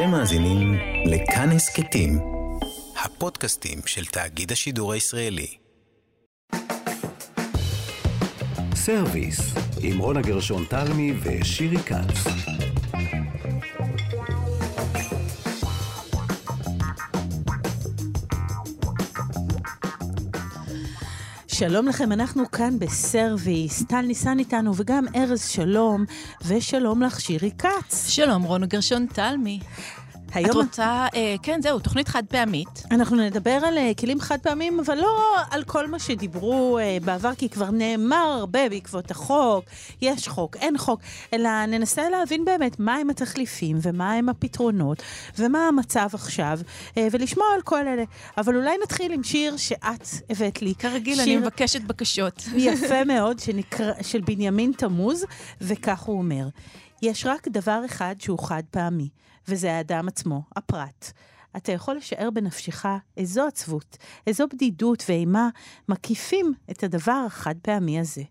אתם מאזינים לכאן הסכתים, הפודקאסטים של תאגיד השידור הישראלי. סרוויס, עם רונה גרשון תלמי ושירי כץ. שלום לכם, אנחנו כאן בסרוויס. טל ניסן איתנו וגם ארז שלום, ושלום לך שירי כץ. שלום, רונו גרשון תלמי. היום... את רוצה, אה, כן, זהו, תוכנית חד פעמית. אנחנו נדבר על אה, כלים חד פעמיים, אבל לא על כל מה שדיברו אה, בעבר, כי כבר נאמר הרבה בעקבות החוק, יש חוק, אין חוק, אלא ננסה להבין באמת מהם התחליפים ומהם הפתרונות, ומה המצב עכשיו, אה, ולשמוע על כל אלה. אבל אולי נתחיל עם שיר שאת הבאת לי. כרגיל, שיר אני מבקשת בקשות. יפה מאוד, שנקרא, של בנימין תמוז, וכך הוא אומר: יש רק דבר אחד שהוא חד פעמי. וזה האדם עצמו, הפרט. אתה יכול לשער בנפשך איזו עצבות, איזו בדידות ואימה מקיפים את הדבר החד פעמי הזה.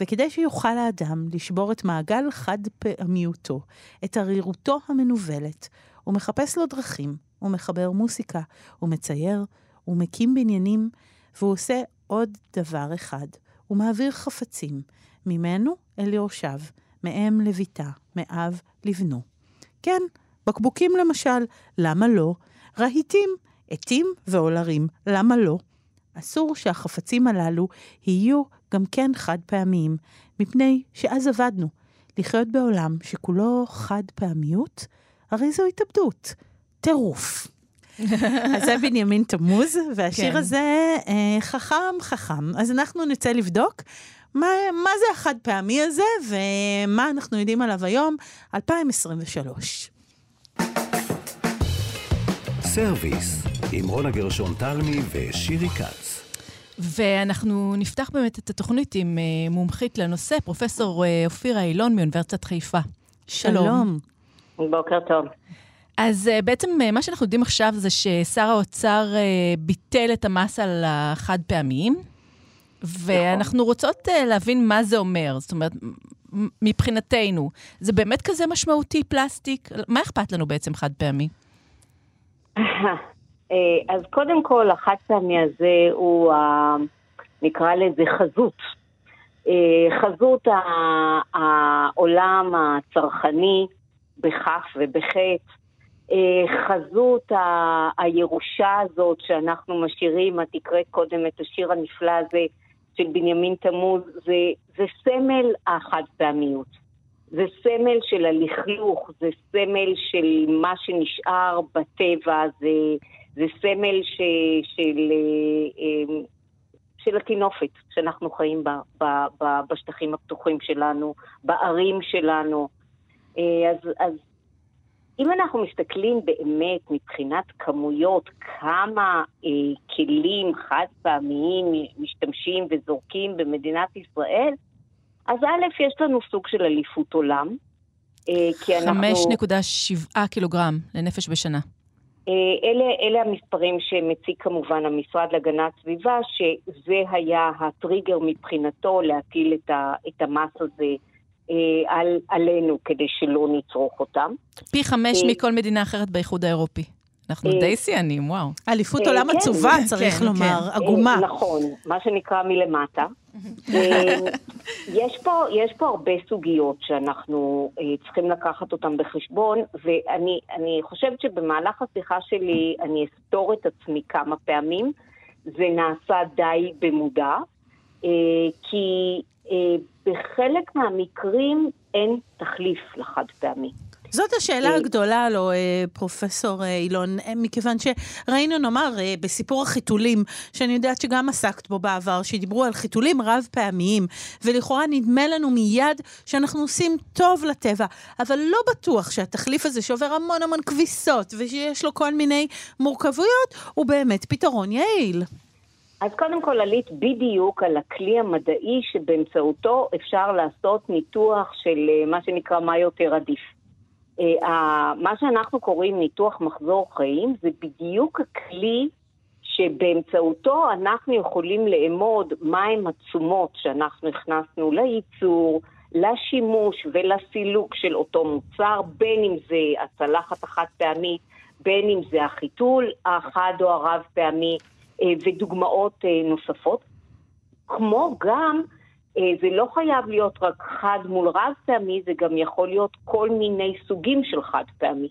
וכדי שיוכל האדם לשבור את מעגל חד פעמיותו, את ערירותו המנוולת, הוא מחפש לו דרכים, הוא מחבר מוסיקה, הוא מצייר, הוא מקים בניינים, והוא עושה עוד דבר אחד, הוא מעביר חפצים, ממנו אל יורשיו, מאם לביתה, מאב לבנו. כן, בקבוקים למשל, למה לא? רהיטים, עטים ועולרים, למה לא? אסור שהחפצים הללו יהיו גם כן חד פעמיים, מפני שאז עבדנו. לחיות בעולם שכולו חד פעמיות, הרי זו התאבדות, טירוף. אז זה בנימין תמוז, והשיר כן. הזה אה, חכם חכם. אז אנחנו נצא לבדוק מה, מה זה החד פעמי הזה, ומה אנחנו יודעים עליו היום, 2023. סרוויס, עם רונה גרשון תלמי ושירי כץ. ואנחנו נפתח באמת את התוכנית עם uh, מומחית לנושא, פרופסור uh, אופירה אילון מאוניברסיטת חיפה. שלום. בוקר טוב. אז uh, בעצם מה שאנחנו יודעים עכשיו זה ששר האוצר ביטל את המס על החד פעמיים, ואנחנו נכון. רוצות להבין מה זה אומר. זאת אומרת, מבחינתנו, זה באמת כזה משמעותי, פלסטיק? מה אכפת לנו בעצם חד פעמי? אה, אז קודם כל, החד פעמי הזה הוא, נקרא לזה חזות. אה, חזות העולם הצרכני בכף ובחטא. אה, חזות הירושה הזאת שאנחנו משאירים, את הקראת קודם את השיר הנפלא הזה של בנימין תמוז, זה, זה סמל החד פעמיות. זה סמל של הלכלוך, זה סמל של מה שנשאר בטבע, זה, זה סמל ש, של, אה, של הטינופת שאנחנו חיים בה, ב, ב, בשטחים הפתוחים שלנו, בערים שלנו. אה, אז, אז אם אנחנו מסתכלים באמת מבחינת כמויות, כמה אה, כלים חד פעמיים משתמשים וזורקים במדינת ישראל, אז א', יש לנו סוג של אליפות עולם. אה, כי אנחנו... 5.7 קילוגרם לנפש בשנה. אה, אלה, אלה המספרים שמציג כמובן המשרד להגנת סביבה, שזה היה הטריגר מבחינתו להטיל את, ה, את המס הזה אה, על, עלינו כדי שלא נצרוך אותם. פי חמש מכל מדינה אחרת באיחוד האירופי. אנחנו די שיאנים, וואו. אליפות עולם כן. עצובה, צריך כן, לומר, כן. עגומה. נכון, מה שנקרא מלמטה. אה, יש פה, יש פה הרבה סוגיות שאנחנו אה, צריכים לקחת אותן בחשבון, ואני חושבת שבמהלך השיחה שלי אני אסתור את עצמי כמה פעמים. זה נעשה די במודע, אה, כי בחלק מהמקרים אין תחליף לחד פעמי. זאת השאלה אה, הגדולה לו, אה, פרופסור אה, אילון, מכיוון שראינו, נאמר, בסיפור החיתולים, שאני יודעת שגם עסקת בו בעבר, שדיברו על חיתולים רב פעמיים, ולכאורה נדמה לנו מיד שאנחנו עושים טוב לטבע, אבל לא בטוח שהתחליף הזה שעובר המון המון כביסות, ושיש לו כל מיני מורכבויות, הוא באמת פתרון יעיל. אז קודם כל עלית בדיוק על הכלי המדעי שבאמצעותו אפשר לעשות ניתוח של מה שנקרא מה יותר עדיף. אה, מה שאנחנו קוראים ניתוח מחזור חיים זה בדיוק הכלי שבאמצעותו אנחנו יכולים לאמוד מהם התשומות שאנחנו הכנסנו לייצור, לשימוש ולסילוק של אותו מוצר, בין אם זה הצלחת החד פעמית, בין אם זה החיתול החד או הרב פעמי, אה, ודוגמאות אה, נוספות. כמו גם, זה לא חייב להיות רק חד מול רב פעמי, זה גם יכול להיות כל מיני סוגים של חד פעמי.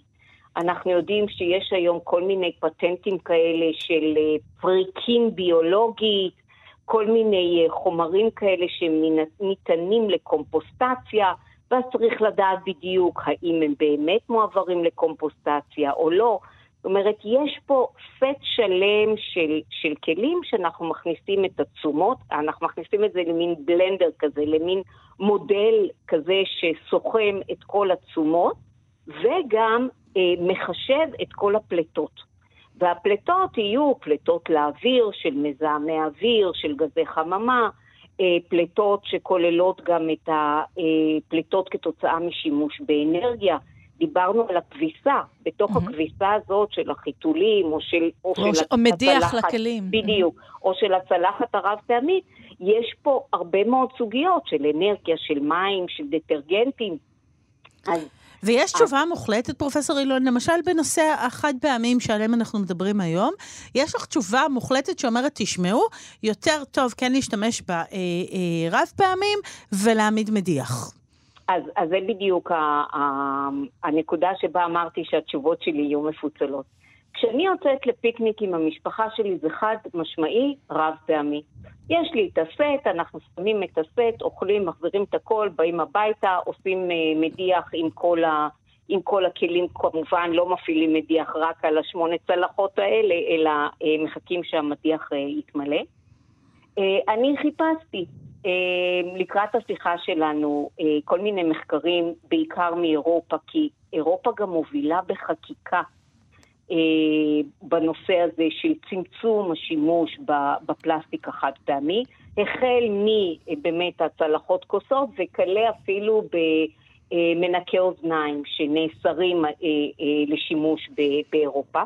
אנחנו יודעים שיש היום כל מיני פטנטים כאלה של פריקים ביולוגית, כל מיני חומרים כאלה שניתנים לקומפוסטציה, ואז צריך לדעת בדיוק האם הם באמת מועברים לקומפוסטציה או לא. זאת אומרת, יש פה סט שלם של, של כלים שאנחנו מכניסים את התשומות, אנחנו מכניסים את זה למין בלנדר כזה, למין מודל כזה שסוכם את כל התשומות, וגם אה, מחשב את כל הפליטות. והפליטות יהיו פליטות לאוויר של מזהמי אוויר, של גזי חממה, אה, פליטות שכוללות גם את הפליטות כתוצאה משימוש באנרגיה. דיברנו על הכביסה, בתוך mm-hmm. הכביסה הזאת של החיתולים, או של... או, או של או מדיח לכלים. בדיוק, mm-hmm. או של הצלחת הרב-פעמית, יש פה הרבה מאוד סוגיות של אנרגיה, של מים, של דטרגנטים. אז... ויש תשובה מוחלטת, פרופסור אילון, למשל בנושא החד פעמים שעליהם אנחנו מדברים היום, יש לך תשובה מוחלטת שאומרת, תשמעו, יותר טוב כן להשתמש ברב אה, אה, פעמים ולהעמיד מדיח. אז, אז זה בדיוק ה, ה, הנקודה שבה אמרתי שהתשובות שלי יהיו מפוצלות. כשאני יוצאת לפיקניק עם המשפחה שלי זה חד משמעי רב פעמי. יש לי את הסט, אנחנו שמים את הסט, אוכלים, מחזירים את הכל, באים הביתה, עושים uh, מדיח עם כל, ה, עם כל הכלים, כמובן לא מפעילים מדיח רק על השמונה צלחות האלה, אלא uh, מחכים שהמדיח uh, יתמלא. אני חיפשתי לקראת השיחה שלנו uh, כל מיני מחקרים, בעיקר מאירופה, כי אירופה גם מובילה בחקיקה אה, בנושא הזה של צמצום השימוש בפלסטיק החד פעמי, החל מבאמת הצלחות כוסות וכלה אפילו במנקי אוזניים שנאסרים אה, אה, לשימוש באירופה.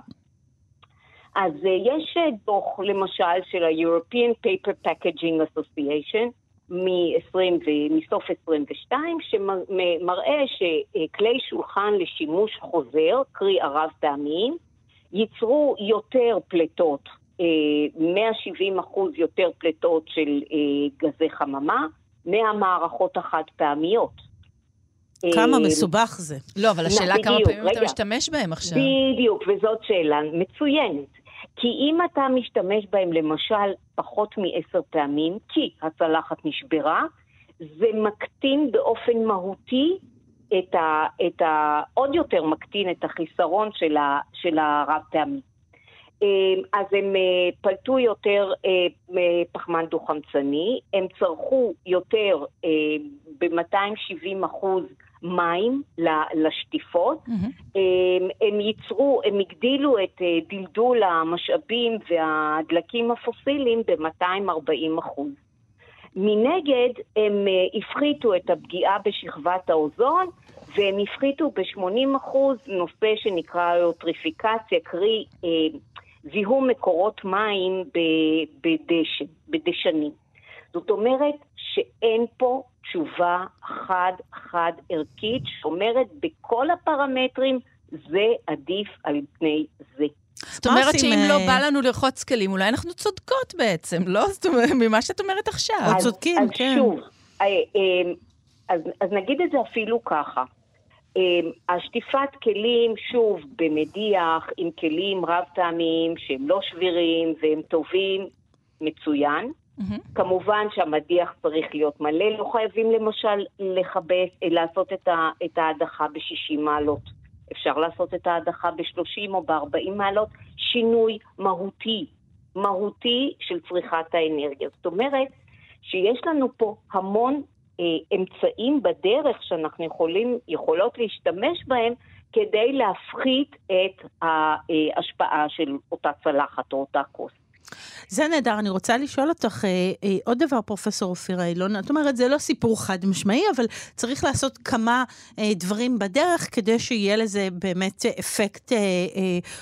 אז יש דוח למשל של ה-European Paper Packaging Association מסוף 22, שמראה שכלי שולחן לשימוש חוזר, קרי הרב פעמיים, ייצרו יותר פליטות, 170 אה, אחוז יותר פליטות של אה, גזי חממה מהמערכות החד פעמיות. כמה אה, מסובך זה. לא, אבל השאלה בדיוק, כמה פעמים אתה משתמש בהם עכשיו. בדיוק, וזאת שאלה מצוינת. כי אם אתה משתמש בהם למשל פחות מעשר פעמים, כי הצלחת נשברה, זה מקטין באופן מהותי את ה, את ה... עוד יותר מקטין את החיסרון של, ה, של הרב פעמי. אמ, אז הם אה, פלטו יותר אה, פחמן דו-חמצני, הם צרכו יותר אה, ב-270 אחוז מים לשטיפות, mm-hmm. הם ייצרו, הם הגדילו את דלדול המשאבים והדלקים הפוסיליים ב-240 אחוז. מנגד, הם אה, הפחיתו את הפגיעה בשכבת האוזון, והם הפחיתו ב-80% נושא שנקרא אוטריפיקציה, קרי אה, זיהום מקורות מים בדשן, בדשנים. זאת אומרת שאין פה תשובה חד-חד ערכית שאומרת בכל הפרמטרים זה עדיף על פני זה. זאת אומרת שאם לא אה, בא לנו לרחוץ כלים, אולי אנחנו צודקות בעצם, לא? זאת אומרת, ממה שאת אומרת עכשיו. או צודקים, אז כן. אז שוב, אה, אה, אז, אז נגיד את זה אפילו ככה. השטיפת כלים, שוב, במדיח, עם כלים רב-פעמיים שהם לא שבירים והם טובים, מצוין. Mm-hmm. כמובן שהמדיח צריך להיות מלא, לא חייבים למשל לכבס, לעשות את ההדחה ב-60 מעלות. אפשר לעשות את ההדחה ב-30 או ב-40 מעלות, שינוי מהותי, מהותי של צריכת האנרגיה. זאת אומרת שיש לנו פה המון אה, אמצעים בדרך שאנחנו יכולים, יכולות להשתמש בהם כדי להפחית את ההשפעה של אותה צלחת או אותה כוס. זה נהדר, אני רוצה לשאול אותך אה, אה, עוד דבר, פרופסור אופירה אילון. את אומרת, זה לא סיפור חד משמעי, אבל צריך לעשות כמה אה, דברים בדרך כדי שיהיה לזה באמת אפקט אה, אה,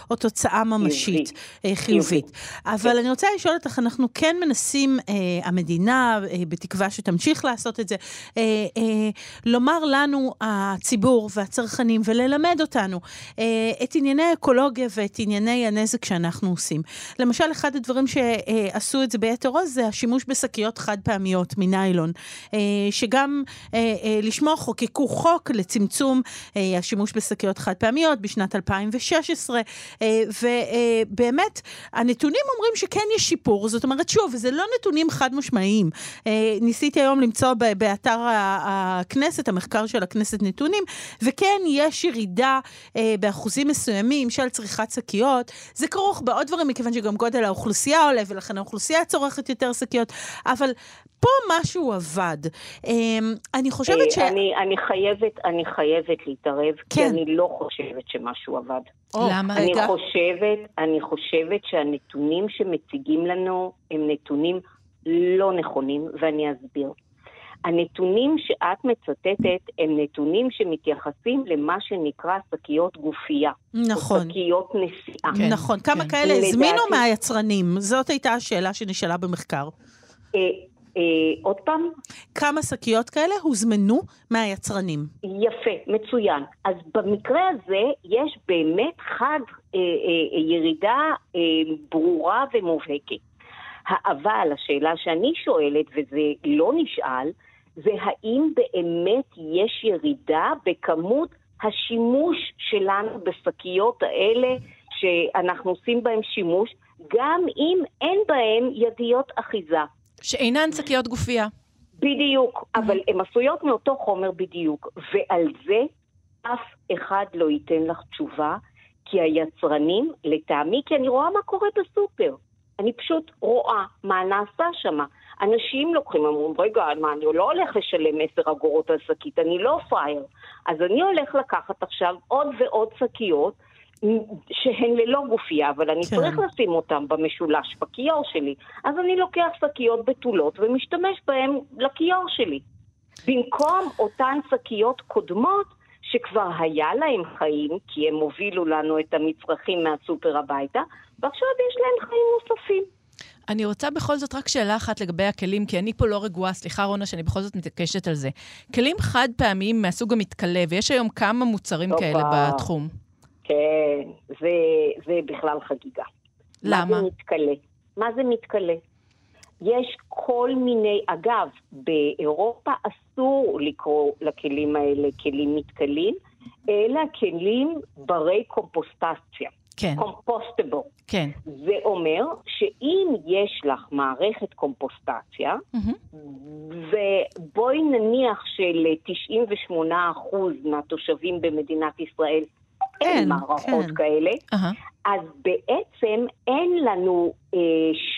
או תוצאה ממשית חיובית. אה, חיובית. אבל כן. אני רוצה לשאול אותך, אנחנו כן מנסים, אה, המדינה, אה, בתקווה שתמשיך לעשות את זה, אה, אה, לומר לנו, הציבור והצרכנים, וללמד אותנו אה, את ענייני האקולוגיה ואת ענייני הנזק שאנחנו עושים. למשל, אחד הדברים ש... שעשו את זה ביתר עוז זה השימוש בשקיות חד פעמיות מניילון, אה, שגם אה, אה, לשמו חוקקו חוק לצמצום השימוש בשקיות חד פעמיות בשנת 2016, ובאמת, הנתונים אומרים שכן יש שיפור, זאת אומרת, שוב, זה לא נתונים חד משמעיים. ניסיתי היום למצוא באתר הכנסת, המחקר של הכנסת נתונים, וכן, יש ירידה באחוזים מסוימים של צריכת שקיות. זה כרוך בעוד דברים, מכיוון שגם גודל האוכלוסייה עולה, ולכן האוכלוסייה צורכת יותר שקיות, אבל פה משהו עבד. אמ, אני חושבת ש... אני, אני, חייבת, אני חייבת להתערב, כן. כי אני לא חושבת שמשהו עבד. למה אני רגע? חושבת, אני חושבת שהנתונים שמציגים לנו הם נתונים לא נכונים, ואני אסביר. הנתונים שאת מצטטת הם נתונים שמתייחסים למה שנקרא שקיות גופייה. נכון. או שקיות נסיעה. כן, נכון. כמה כן. כאלה לדעתי... הזמינו מהיצרנים? זאת הייתה השאלה שנשאלה במחקר. אה, אה, עוד פעם? כמה שקיות כאלה הוזמנו מהיצרנים? יפה, מצוין. אז במקרה הזה יש באמת חד אה, אה, ירידה אה, ברורה ומובהקת. אבל השאלה שאני שואלת, וזה לא נשאל, זה האם באמת יש ירידה בכמות השימוש שלנו בשקיות האלה שאנחנו עושים בהן שימוש, גם אם אין בהן ידיות אחיזה. שאינן שקיות גופייה. בדיוק. אבל הן עשויות מאותו חומר בדיוק, ועל זה אף אחד לא ייתן לך תשובה, כי היצרנים, לטעמי, כי אני רואה מה קורה בסופר. אני פשוט רואה מה נעשה שם. אנשים לוקחים, אומרים, רגע, מה, אני לא הולך לשלם עשר אגורות על שקית, אני לא פראייר. אז אני הולך לקחת עכשיו עוד ועוד שקיות, שהן ללא גופייה, אבל אני כן. צריך לשים אותן במשולש, בכיור שלי. אז אני לוקח שקיות בתולות ומשתמש בהן לכיור שלי. במקום אותן שקיות קודמות, שכבר היה להם חיים, כי הם הובילו לנו את המצרכים מהסופר הביתה, ועכשיו יש להם חיים נוספים. אני רוצה בכל זאת רק שאלה אחת לגבי הכלים, כי אני פה לא רגועה, סליחה רונה שאני בכל זאת מתעקשת על זה. כלים חד פעמיים מהסוג המתכלה, ויש היום כמה מוצרים טובה. כאלה בתחום. כן, זה, זה בכלל חגיגה. למה? מה זה מתכלה? מה זה מתכלה? יש כל מיני, אגב, באירופה אסור לקרוא לכלים האלה כלים מתכלים, אלא כלים ברי קומפוסטציה. כן. קומפוסטבל. כן. זה אומר שאם יש לך מערכת קומפוסטציה, mm-hmm. ובואי נניח של-98% מהתושבים במדינת ישראל אין, אין מערכות כן. כאלה, uh-huh. אז בעצם אין לנו אה,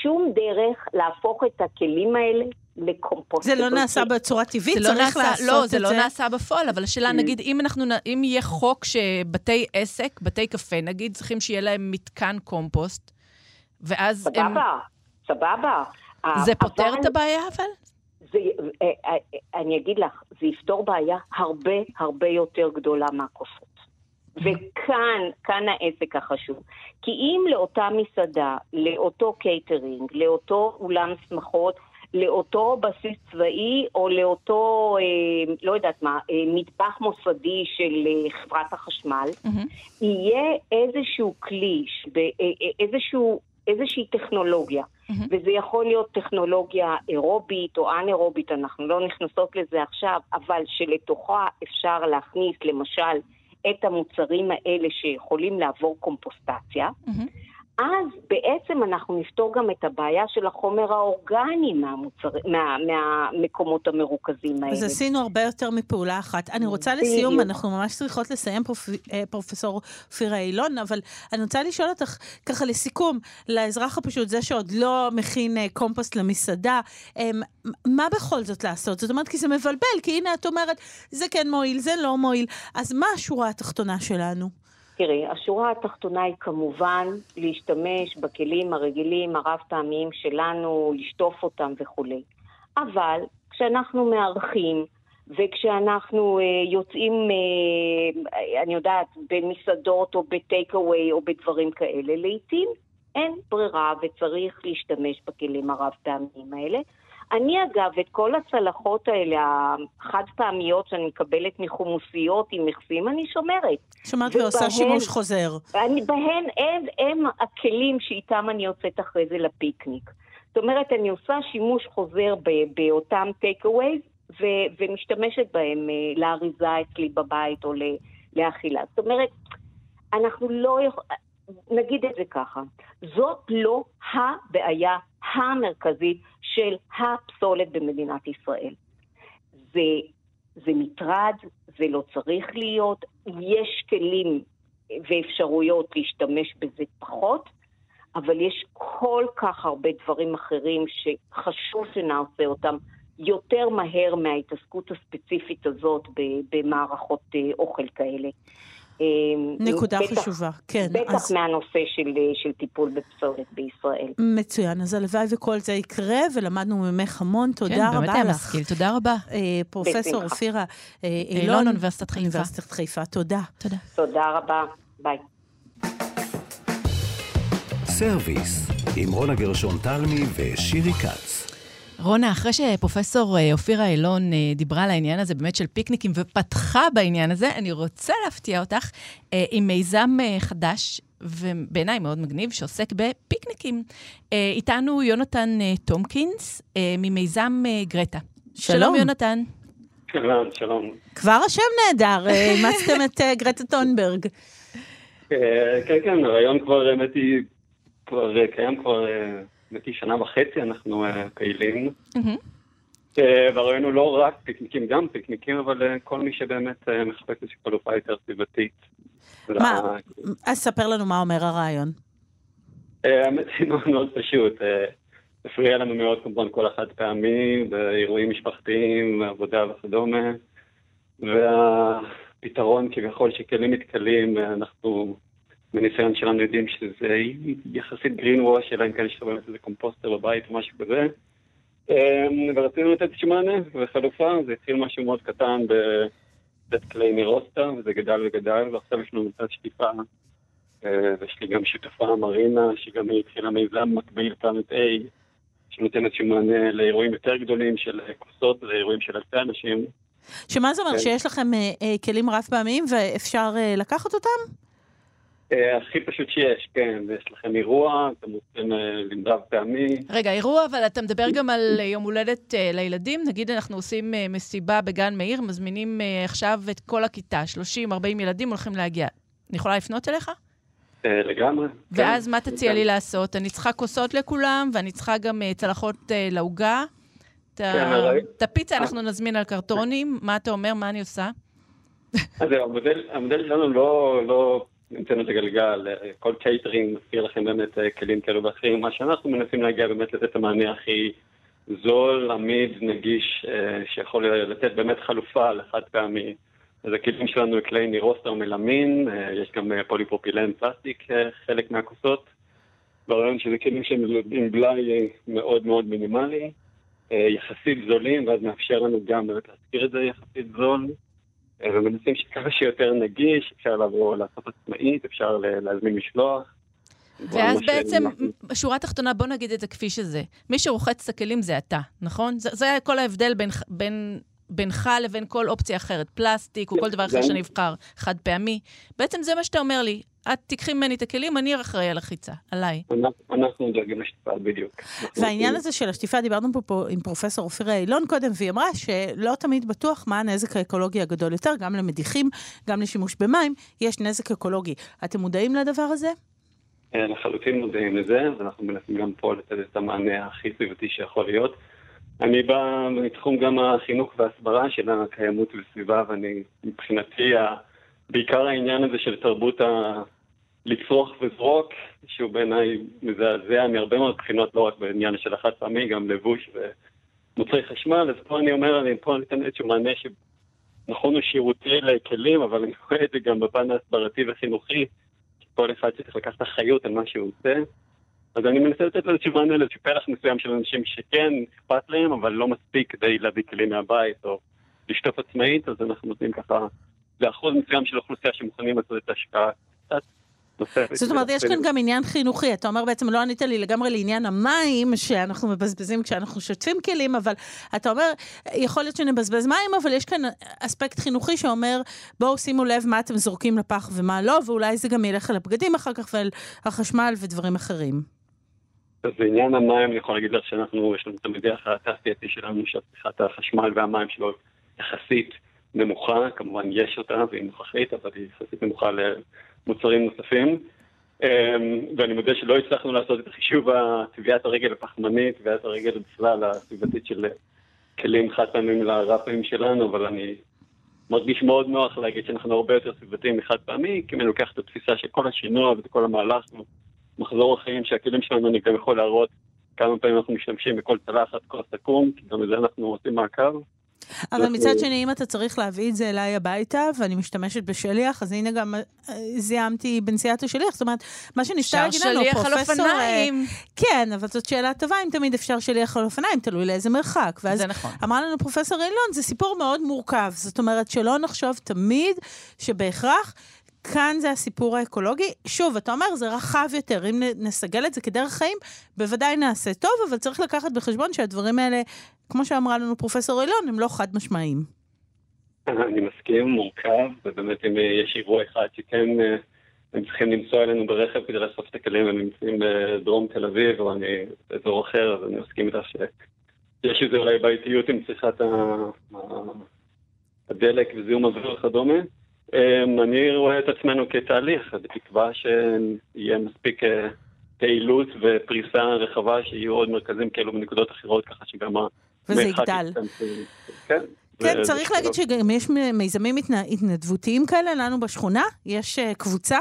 שום דרך להפוך את הכלים האלה לקומפוסט. זה לא נעשה בצורה טבעית, צריך לא נעשה, לעשות לא, את זה. לא, זה לא נעשה בפועל, אבל השאלה, mm. נגיד, אם אנחנו, אם יהיה חוק שבתי עסק, בתי קפה, נגיד, צריכים שיהיה להם מתקן קומפוסט, ואז סבבה, הם... סבבה, סבבה. זה פותר אבל... את הבעיה, אבל? זה, אה, אה, אני אגיד לך, זה יפתור בעיה הרבה הרבה יותר גדולה מהכוסות. וכאן, כאן העסק החשוב. כי אם לאותה מסעדה, לאותו קייטרינג, לאותו אולם שמחות, לאותו בסיס צבאי או לאותו, אה, לא יודעת מה, אה, מטבח מוסדי של אה, חברת החשמל, mm-hmm. יהיה איזשהו כלי, אה, אה, איזשהו, איזושהי טכנולוגיה. Mm-hmm. וזה יכול להיות טכנולוגיה אירובית או אנאירובית, אנחנו לא נכנסות לזה עכשיו, אבל שלתוכה אפשר להכניס למשל את המוצרים האלה שיכולים לעבור קומפוסטציה. Mm-hmm. אז בעצם אנחנו נפתור גם את הבעיה של החומר האורגני מהמוצר, מה, מהמקומות המרוכזים האלה. אז עשינו הרבה יותר מפעולה אחת. אני רוצה לסיום. אנחנו ממש צריכות לסיים, פרופ... אה, פרופסור אופירה אילון, אבל אני רוצה לשאול אותך, ככה לסיכום, לאזרח הפשוט, זה שעוד לא מכין אה, קומפוסט למסעדה, אמ, מה בכל זאת לעשות? זאת אומרת, כי זה מבלבל, כי הנה את אומרת, זה כן מועיל, זה לא מועיל. אז מה השורה התחתונה שלנו? תראי, השורה התחתונה היא כמובן להשתמש בכלים הרגילים, הרב-פעמיים שלנו, לשטוף אותם וכולי. אבל כשאנחנו מארחים, וכשאנחנו uh, יוצאים, uh, אני יודעת, במסעדות או בטייק אווי או בדברים כאלה, לעיתים אין ברירה וצריך להשתמש בכלים הרב-פעמיים האלה. אני אגב, את כל הצלחות האלה, החד פעמיות שאני מקבלת מחומוסיות עם מכסים, אני שומרת. שומעת ועושה שימוש חוזר. אני, בהן הם, הם הכלים שאיתם אני יוצאת אחרי זה לפיקניק. זאת אומרת, אני עושה שימוש חוזר באותם טייק אווייז, ומשתמשת בהם uh, לאריזה אצלי בבית או לאכילה. זאת אומרת, אנחנו לא יכולים... נגיד את זה ככה, זאת לא הבעיה המרכזית של הפסולת במדינת ישראל. זה, זה מטרד, זה לא צריך להיות, יש כלים ואפשרויות להשתמש בזה פחות, אבל יש כל כך הרבה דברים אחרים שחשוב שנעשה אותם יותר מהר מההתעסקות הספציפית הזאת במערכות אה, אוכל כאלה. אה, נקודה בטח, חשובה, כן. בטח אז... מהנושא של, אה, של טיפול בפסולת בישראל. מצוין, אז הלוואי וכל זה יקרה, ולמדנו ממך המון, תודה כן, רבה לך. כן, באמת היה משכיל, תודה רבה. פרופסור אופירה אילון, אוניברסיטת חיפה. אוניברסיטת חיפה, תודה. תודה. תודה רבה, ביי. סרוויס, עם רונה גרשון תלמי ושירי כץ. רונה, אחרי שפרופסור אה, אופירה אילון אה, דיברה על העניין הזה באמת של פיקניקים ופתחה בעניין הזה, אני רוצה להפתיע אותך אה, עם מיזם חדש ובעיניי מאוד מגניב, שעוסק בפיקניקים. איתנו יונתן טומקינס ממיזם גרטה. שלום, שלום יונתן. שלום, שלום. כבר השם נהדר, אימצתם את גרטה טונברג. כן, כן, הרעיון כבר, האמת היא, כבר קיים כבר לדעתי שנה וחצי אנחנו uh, פעילים. Mm-hmm. והרעיון הוא לא רק פיקניקים, גם פיקניקים, אבל uh, כל מי שבאמת מחפש איזושהי חלופה יותר סביבתית. מה? אז ספר לנו מה אומר הרעיון. האמת היא מאוד מאוד פשוט. הפריע לנו מאוד כמובן כל החד פעמי, באירועים משפחתיים, עבודה וכדומה. והפתרון כביכול שכלים מתכלים, אנחנו מניסיון שלנו יודעים שזה יחסית green wash, אלא אם כן יש באמת איזה קומפוסטר בבית או משהו כזה. אמ, ורצינו לתת איזשהו מענה וחלופה, זה התחיל משהו מאוד קטן בבית כלי מרוסטה, וזה גדל וגדל, ועכשיו יש לנו מצד שטיפה, אה, ויש לי גם שותפה מרינה, שגם היא התחילה מיזם מקביל פלנט A, שנותן איזשהו מענה לאירועים יותר גדולים של כוסות, לאירועים של אלפי אנשים. שמה זה אומר, כן. שיש לכם אה, אה, כלים רב פעמיים ואפשר לקחת אותם? אה, הכי פשוט שיש, כן. יש לכם אירוע, אתם רוצים אה, לרב פעמי. רגע, אירוע, אבל אתה מדבר גם על יום הולדת אה, לילדים? נגיד אנחנו עושים מסיבה בגן מאיר, מזמינים עכשיו את כל הכיתה, 30-40 ילדים הולכים להגיע. אני יכולה לפנות אליך? לגמרי. ואז כן. מה תציע לי לעשות? אני צריכה כוסות לכולם, ואני צריכה גם צלחות לעוגה. את כן, הפיצה אנחנו נזמין על קרטונים, מה אתה אומר? מה אני עושה? אז המודל שלנו לא, לא המצאנו את הגלגל, כל קייטרינג מזכיר לכם באמת אה, כלים כאלו ואחרים. מה שאנחנו מנסים להגיע באמת לתת את המענה הכי זול, עמיד, נגיש, אה, שיכול לתת באמת חלופה לחד פעמי. אז הכלים שלנו כלי נירוסטר מלמין, אה, יש גם פוליפרופילן פלסטיק, חלק מהכוסות. ברעיון שזה כלים שהם עם בלאי מאוד מאוד מינימלי, יחסית זולים, ואז מאפשר לנו גם באמת להזכיר את זה יחסית זול. ומנסים שכמה שיותר נגיש, אפשר לבוא לעשות עצמאית, אפשר להזמין משלוח. ואז בעצם, שורה תחתונה, בוא נגיד את זה כפי שזה. מי שרוחץ את הכלים זה אתה, נכון? זה, זה כל ההבדל בין, בין, בינך לבין כל אופציה אחרת, פלסטיק או כל דבר אחר שנבחר, חד פעמי. בעצם זה מה שאתה אומר לי, את תיקחי ממני את הכלים, אני אחראי על החיצה, עליי. אנחנו דואגים לשטיפה, בדיוק. והעניין הזה של השטיפה, דיברנו פה, עם פרופסור אופירה אילון קודם, והיא אמרה שלא תמיד בטוח מה הנזק האקולוגי הגדול יותר, גם למדיחים, גם לשימוש במים, יש נזק אקולוגי. אתם מודעים לדבר הזה? אה, לחלוטין מודעים לזה, ואנחנו מנסים גם פה לתת את המענה הכי סביבתי שיכול להיות. אני בא מתחום גם החינוך וההסברה של הקיימות וסביבה, ואני מבחינתי, בעיקר העניין הזה של תרבות לצרוך וזרוק, שהוא בעיניי מזעזע מהרבה מאוד בחינות, לא רק בעניין של החד פעמי, גם לבוש ומוצרי חשמל, אז פה אני אומר, אני פה אני אתן איזשהו מענה נכון הוא שירותי לכלים, אבל אני רואה את זה גם בפן ההסברתי והחינוכי, כל אחד צריך לקחת אחריות על מה שהוא עושה. אז אני מנסה לתת לו איזשהו מענה לאיזשהו פלח מסוים של אנשים שכן אכפת להם, אבל לא מספיק כדי להביא כלים מהבית או לשטוף עצמאית, אז אנחנו נותנים ככה, לאחוז מסוים של אוכלוסייה שמוכנים לעשות את ההשקעה קצת. זאת אומרת, יש כאן גם עניין חינוכי. אתה אומר בעצם, לא ענית לי לגמרי לעניין המים שאנחנו מבזבזים כשאנחנו שוטפים כלים, אבל אתה אומר, יכול להיות שנבזבז מים, אבל יש כאן אספקט חינוכי שאומר, בואו שימו לב מה אתם זורקים לפח ומה לא, ואולי זה גם ילך על הבגדים אחר כך ועל החשמל ודברים אחרים. אז בעניין המים, אני יכול להגיד לך שאנחנו, יש לנו את המדיח התעשייתי שלנו, שהצריכת החשמל והמים שלו יחסית נמוכה, כמובן יש אותה והיא נוכחית, אבל היא יחסית נמוכה מוצרים נוספים. אמ, ואני מודה שלא הצלחנו לעשות את החישוב טביעת הרגל הפחמנית, טביעת הרגל בכלל הסביבתית של כלים חד פעמים לרפאים שלנו, אבל אני מרגיש מאוד נוח להגיד שאנחנו הרבה יותר סביבתיים מחד פעמי, כי אני לוקח את התפיסה של כל השינוע ואת כל המהלך, מחזור החיים שהכלים שלנו, אני גם יכול להראות כמה פעמים אנחנו משתמשים בכל צלחת, כל סכו"ם, כי גם לזה אנחנו עושים מעקב. אבל מצד שני, אם אתה צריך להביא את זה אליי הביתה, ואני משתמשת בשליח, אז הנה גם אה, זיהמתי בנסיעת השליח. זאת אומרת, מה שניסתה להגיד לנו, פרופסור... אפשר שליח על אופניים. כן, אבל זאת שאלה טובה, אם תמיד אפשר שליח על אופניים, תלוי לאיזה מרחק. ואז זה נכון. אמרה לנו פרופסור אילון, זה סיפור מאוד מורכב. זאת אומרת, שלא נחשוב תמיד שבהכרח... כאן זה הסיפור האקולוגי. שוב, אתה אומר, זה רחב יותר. אם נסגל את זה כדרך חיים, בוודאי נעשה טוב, אבל צריך לקחת בחשבון שהדברים האלה, כמו שאמרה לנו פרופסור אילון, הם לא חד משמעיים. אני מסכים, מורכב, ובאמת אם יש אירוע אחד שכן אה, הם צריכים לנסוע אלינו ברכב כדי לאסוף את הכלים, הם נמצאים בדרום תל אביב, או אני באזור אחר, אז אני מסכים איתך שיש איזה אולי בעייתיות עם צריכת הדלק וזיהום אוויר וכדומה. אמ, אני רואה את עצמנו כתהליך, בתקווה שיהיה מספיק אה, פעילות ופריסה רחבה, שיהיו עוד מרכזים כאלו בנקודות אחרות, ככה שגם וזה יגדל. כן. כן, צריך להגיד שגם יש מיזמים התנדבותיים כאלה לנו בשכונה. יש אה, קבוצה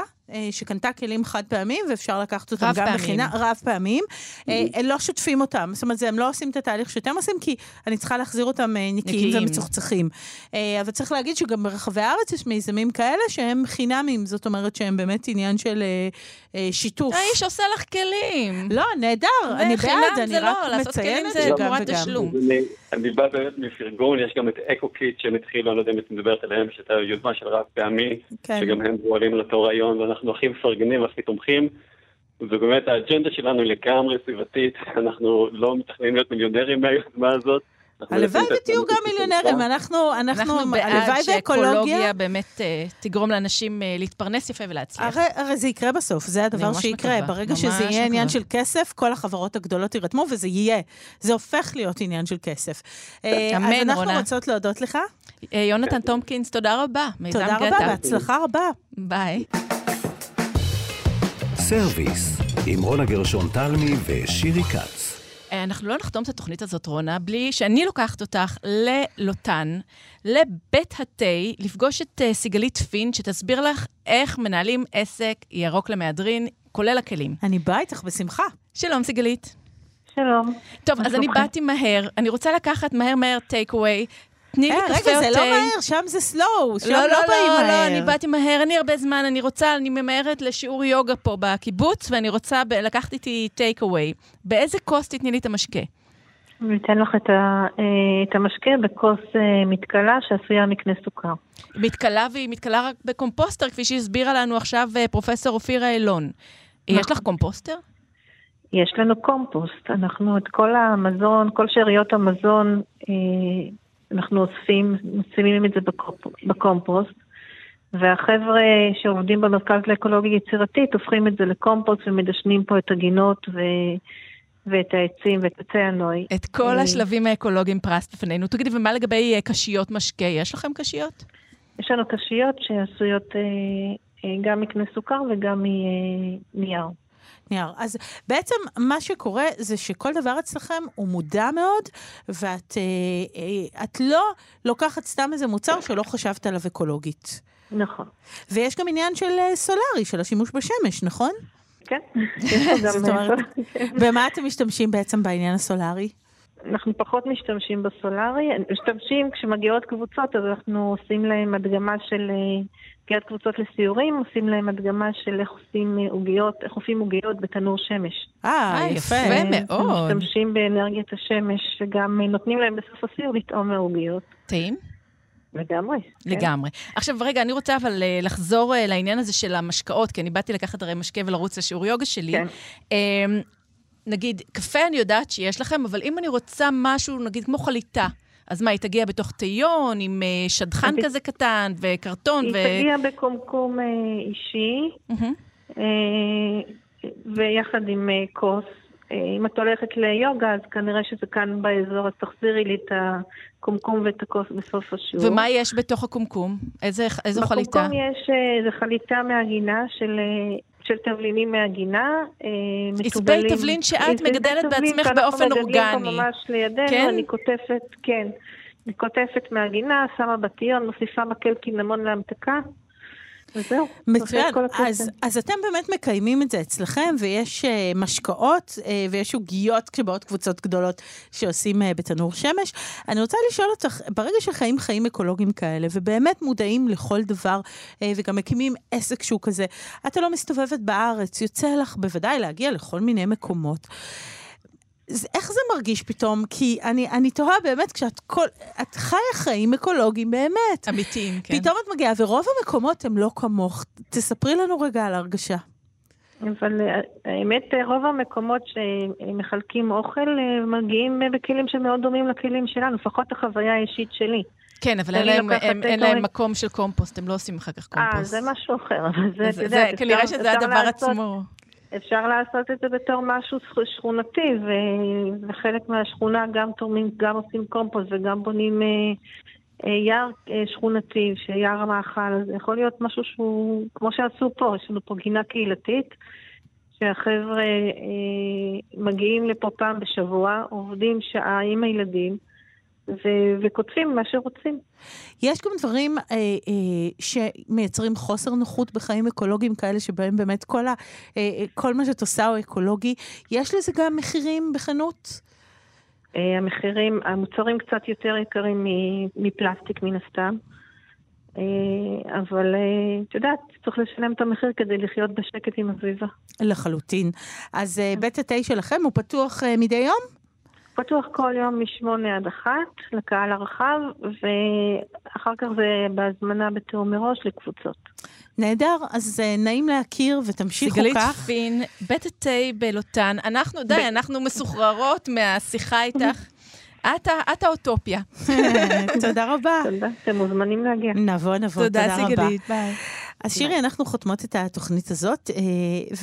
שקנתה כלים חד פעמים, ואפשר לקחת אותם גם בחינם, רב פעמים. אה, הם לא שוטפים אותם, זאת אומרת, הם לא עושים את התהליך שאתם עושים, כי אני צריכה להחזיר אותם נקיים ומצוחצחים. אבל צריך להגיד שגם ברחבי הארץ יש מיזמים כאלה שהם חינמים, זאת אומרת שהם באמת עניין של שיתוף. האיש עושה לך כלים. לא, נהדר, אני בעד, אני רק לא, מציינת שגם וגם. אני בא באמת מפרגון, יש גם את אקו-קיט שהם התחילו, אני לא יודע אם את מדברת עליהם, שאת היוזמה של רב פעמי, כן. שגם הם פועלים לאותו רעיון, ואנחנו הכי מפרגנים והכי תומכים. ובאמת האג'נדה שלנו היא לגמרי סביבתית, אנחנו לא מתכננים להיות מיליונרים מהיוזמה הזאת. הלוואי ותהיו גם מיליונרים, אנחנו, אנחנו, אנחנו בעד שאקולוגיה באמת uh, תגרום לאנשים uh, להתפרנס יפה ולהצליח. הרי, הרי זה יקרה בסוף, זה הדבר שיקרה. מקווה. ברגע שזה יהיה מקווה. עניין של כסף, כל החברות הגדולות יירתמו, וזה יהיה. זה הופך להיות עניין של כסף. אה, אמן, רונה. אז אנחנו רונה. רוצות להודות לך. יונתן טומקינס, תודה רבה. תודה רבה, בהצלחה רבה. ביי. סרוויס, עם רונה גרשון תלמי ושירי כץ. אה, אנחנו לא נחתום את התוכנית הזאת, רונה, בלי שאני לוקחת אותך ללוטן, לבית התה, לפגוש את uh, סיגלית פין, שתסביר לך איך מנהלים עסק ירוק למהדרין, כולל הכלים. אני באה איתך בשמחה. שלום, סיגלית. שלום. טוב, אז אני באתי מהר. אני רוצה לקחת מהר מהר טייק אווי. תני לי קפה או תה. רגע, זה לא מהר, שם זה סלואו, שם לא, לא, לא באים מהר. לא, לא, אני באתי מהר, אין לי הרבה זמן, אני רוצה, אני ממהרת לשיעור יוגה פה בקיבוץ, ואני רוצה לקחת איתי טייק אווי. באיזה כוס תתני לי את המשקה? אני אתן לך את, ה, אה, את המשקה בכוס אה, מתכלה שעשויה מקנה סוכר. מתכלה והיא מתכלה רק בקומפוסטר, כפי שהסבירה לנו עכשיו אה, פרופסור אופירה אילון. יש לך קומפוסטר? יש לנו קומפוסט. אנחנו את כל המזון, כל שאריות המזון, אנחנו אוספים, משימים את זה בקומפוסט, והחבר'ה שעובדים במרכז לאקולוגיה יצירתית הופכים את זה לקומפוסט ומדשנים פה את הגינות ו... ואת העצים ואת עצי הנוי. את כל אה, השלבים האקולוגיים פרסת בפנינו. תגידי, ומה לגבי אה, קשיות משקה? יש לכם קשיות? יש לנו קשיות שעשויות אה, גם מקנה סוכר וגם מנייר. נייר. אז בעצם מה שקורה זה שכל דבר אצלכם הוא מודע מאוד, ואת אה, אה, את לא לוקחת סתם איזה מוצר שלא חשבת עליו אקולוגית. נכון. ויש גם עניין של אה, סולארי, של השימוש בשמש, נכון? כן. זאת אומרת, במה אתם משתמשים בעצם בעניין הסולארי? אנחנו פחות משתמשים בסולארי. משתמשים, כשמגיעות קבוצות, אז אנחנו עושים להם הדגמה של מגיעת אה, קבוצות לסיורים, עושים להם הדגמה של איך עושים אה, עוגיות, איך עושים עוגיות בתנור שמש. אה, יפה. יפה מאוד. משתמשים באנרגיית השמש, וגם נותנים להם בסוף הסיור לטעום מהעוגיות. טעים? לגמרי. כן. לגמרי. עכשיו, רגע, אני רוצה אבל לחזור לעניין הזה של המשקאות, כי אני באתי לקחת הרי משקה ולרוץ לשיעור יוגה שלי. כן. נגיד, קפה אני יודעת שיש לכם, אבל אם אני רוצה משהו, נגיד, כמו חליטה, אז מה, היא תגיע בתוך תיון, עם uh, שדכן אני... כזה קטן וקרטון? היא ו... היא תגיע בקומקום uh, אישי, mm-hmm. uh, ויחד עם uh, כוס. Uh, אם את הולכת ליוגה, אז כנראה שזה כאן באזור, אז תחזירי לי את הקומקום ואת הכוס בסוף השיעור. ומה יש בתוך הקומקום? איזה, איזו חליטה? בקומקום יש איזו חליטה מהגינה של של תבלינים מהגינה, אה, מטובלים. עשבי תבלין שאת מגדלת בעצמך באופן אורגני. אנחנו מגדלים פה ממש לידינו, כן? אני כותפת, כן. אני כותפת מהגינה, שמה בטיון, מוסיפה מקל קינמון להמתקה. וזהו. מצוין. אז, אז אתם באמת מקיימים את זה אצלכם, ויש uh, משקאות uh, ויש עוגיות כשבאות קבוצות גדולות שעושים uh, בתנור שמש. אני רוצה לשאול אותך, ברגע שחיים חיים אקולוגיים כאלה, ובאמת מודעים לכל דבר, uh, וגם מקימים עסק שהוא כזה, אתה לא מסתובבת בארץ, יוצא לך בוודאי להגיע לכל מיני מקומות. איך זה מרגיש פתאום? כי אני, אני תוהה באמת, כשאת כל, את חיה חיים אקולוגיים באמת. אמיתיים, כן. פתאום את מגיעה, ורוב המקומות הם לא כמוך. תספרי לנו רגע על ההרגשה. אבל אה, האמת, רוב המקומות שמחלקים אוכל אה, מגיעים בכלים שמאוד דומים לכלים שלנו, לפחות החוויה האישית שלי. כן, אבל אין להם, הם, אין להם מקום של קומפוסט, הם לא עושים אחר כך קומפוסט. אה, זה משהו אחר, אבל זה, אתה יודע, כנראה שזה הדבר לעשות, עצמו. אפשר לעשות את זה בתור משהו שכונתי, וחלק מהשכונה גם תורמים, גם עושים קומפוסט וגם בונים אה, אה, יער אה, שכונתי, שיער המאכל, זה יכול להיות משהו שהוא, כמו שעשו פה, יש לנו פה גינה קהילתית, שהחבר'ה אה, מגיעים לפה פעם בשבוע, עובדים שעה עם הילדים, ו- וכותבים מה שרוצים. יש גם דברים אה, אה, שמייצרים חוסר נוחות בחיים אקולוגיים כאלה, שבהם באמת כל, ה, אה, אה, כל מה שאת עושה הוא אקולוגי. יש לזה גם מחירים בחנות? אה, המחירים, המוצרים קצת יותר יקרים מפלסטיק מן הסתם. אה, אבל אה, את יודעת, צריך לשלם את המחיר כדי לחיות בשקט עם הסביבה. לחלוטין. אז אה, בית התה שלכם הוא פתוח מדי יום? פתוח כל יום מ-8 עד 1 לקהל הרחב, ואחר כך זה בהזמנה בתיאום מראש לקבוצות. נהדר, אז uh, נעים להכיר ותמשיכו סיגלית כך. סיגלית פין, בית התה בלוטן. אנחנו, די, ב... אנחנו מסוחררות מהשיחה איתך. את, האוטופיה. תודה רבה. תודה, אתם מוזמנים להגיע. נבוא, נבוא, תודה, תודה רבה. תודה, סיגלית, ביי. אז שירי, אנחנו חותמות את התוכנית הזאת, אה,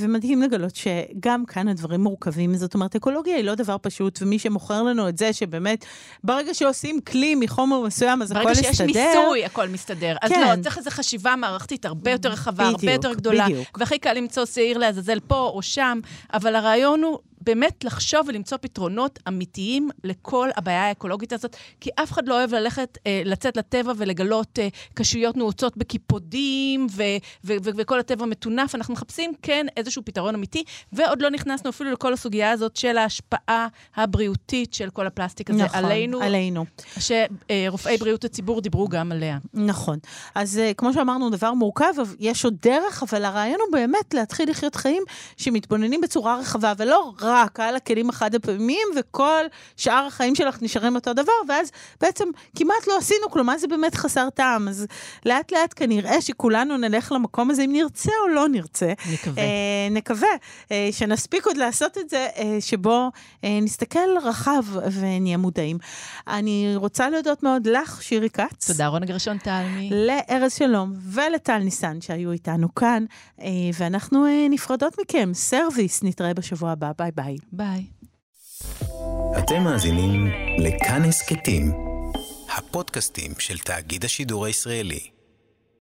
ומדהים לגלות שגם כאן הדברים מורכבים. זאת אומרת, אקולוגיה היא לא דבר פשוט, ומי שמוכר לנו את זה, שבאמת, ברגע שעושים כלי מחומר מסוים, אז הכל מסתדר. ברגע שיש מיסוי, הכל מסתדר. כן. אז לא, צריך איזו חשיבה מערכתית הרבה יותר רחבה, בדיוק, הרבה יותר גדולה. בדיוק. והכי קל למצוא שעיר לעזאזל פה או שם, אבל הרעיון הוא באמת לחשוב ולמצוא פתרונות אמיתיים לכל הבעיה האקולוגית הזאת, כי אף אחד לא אוהב ללכת, אה, לצאת לטבע ולגלות אה, קשויות נעוצות בקיפודים ו- ו- ו- וכל הטבע מטונף. אנחנו מחפשים כן איזשהו פתרון אמיתי, ועוד לא נכנסנו אפילו לכל הסוגיה הזאת של ההשפעה הבריאותית של כל הפלסטיק הזה נכון, עלינו. עלינו. שרופאי בריאות הציבור דיברו גם עליה. נכון. אז אה, כמו שאמרנו, דבר מורכב, יש עוד דרך, אבל הרעיון הוא באמת להתחיל לחיות חיים שמתבוננים בצורה רחבה, ולא רק... רק על הכלים החד הפעמיים, וכל שאר החיים שלך נשארים אותו דבר, ואז בעצם כמעט לא עשינו כלום, אז זה באמת חסר טעם. אז לאט לאט כנראה שכולנו נלך למקום הזה, אם נרצה או לא נרצה. נקווה. אה, נקווה אה, שנספיק עוד לעשות את זה, אה, שבו אה, נסתכל רחב ונהיה מודעים. אני רוצה להודות מאוד לך, שירי כץ. תודה, רונה גרשון תלמי. לארז שלום ולטל ניסן שהיו איתנו כאן, אה, ואנחנו אה, נפרדות מכם. סרוויס, נתראה בשבוע הבא. ביי ביי. ביי. ביי. אתם מאזינים לכאן הסכתים, הפודקאסטים של תאגיד השידור הישראלי.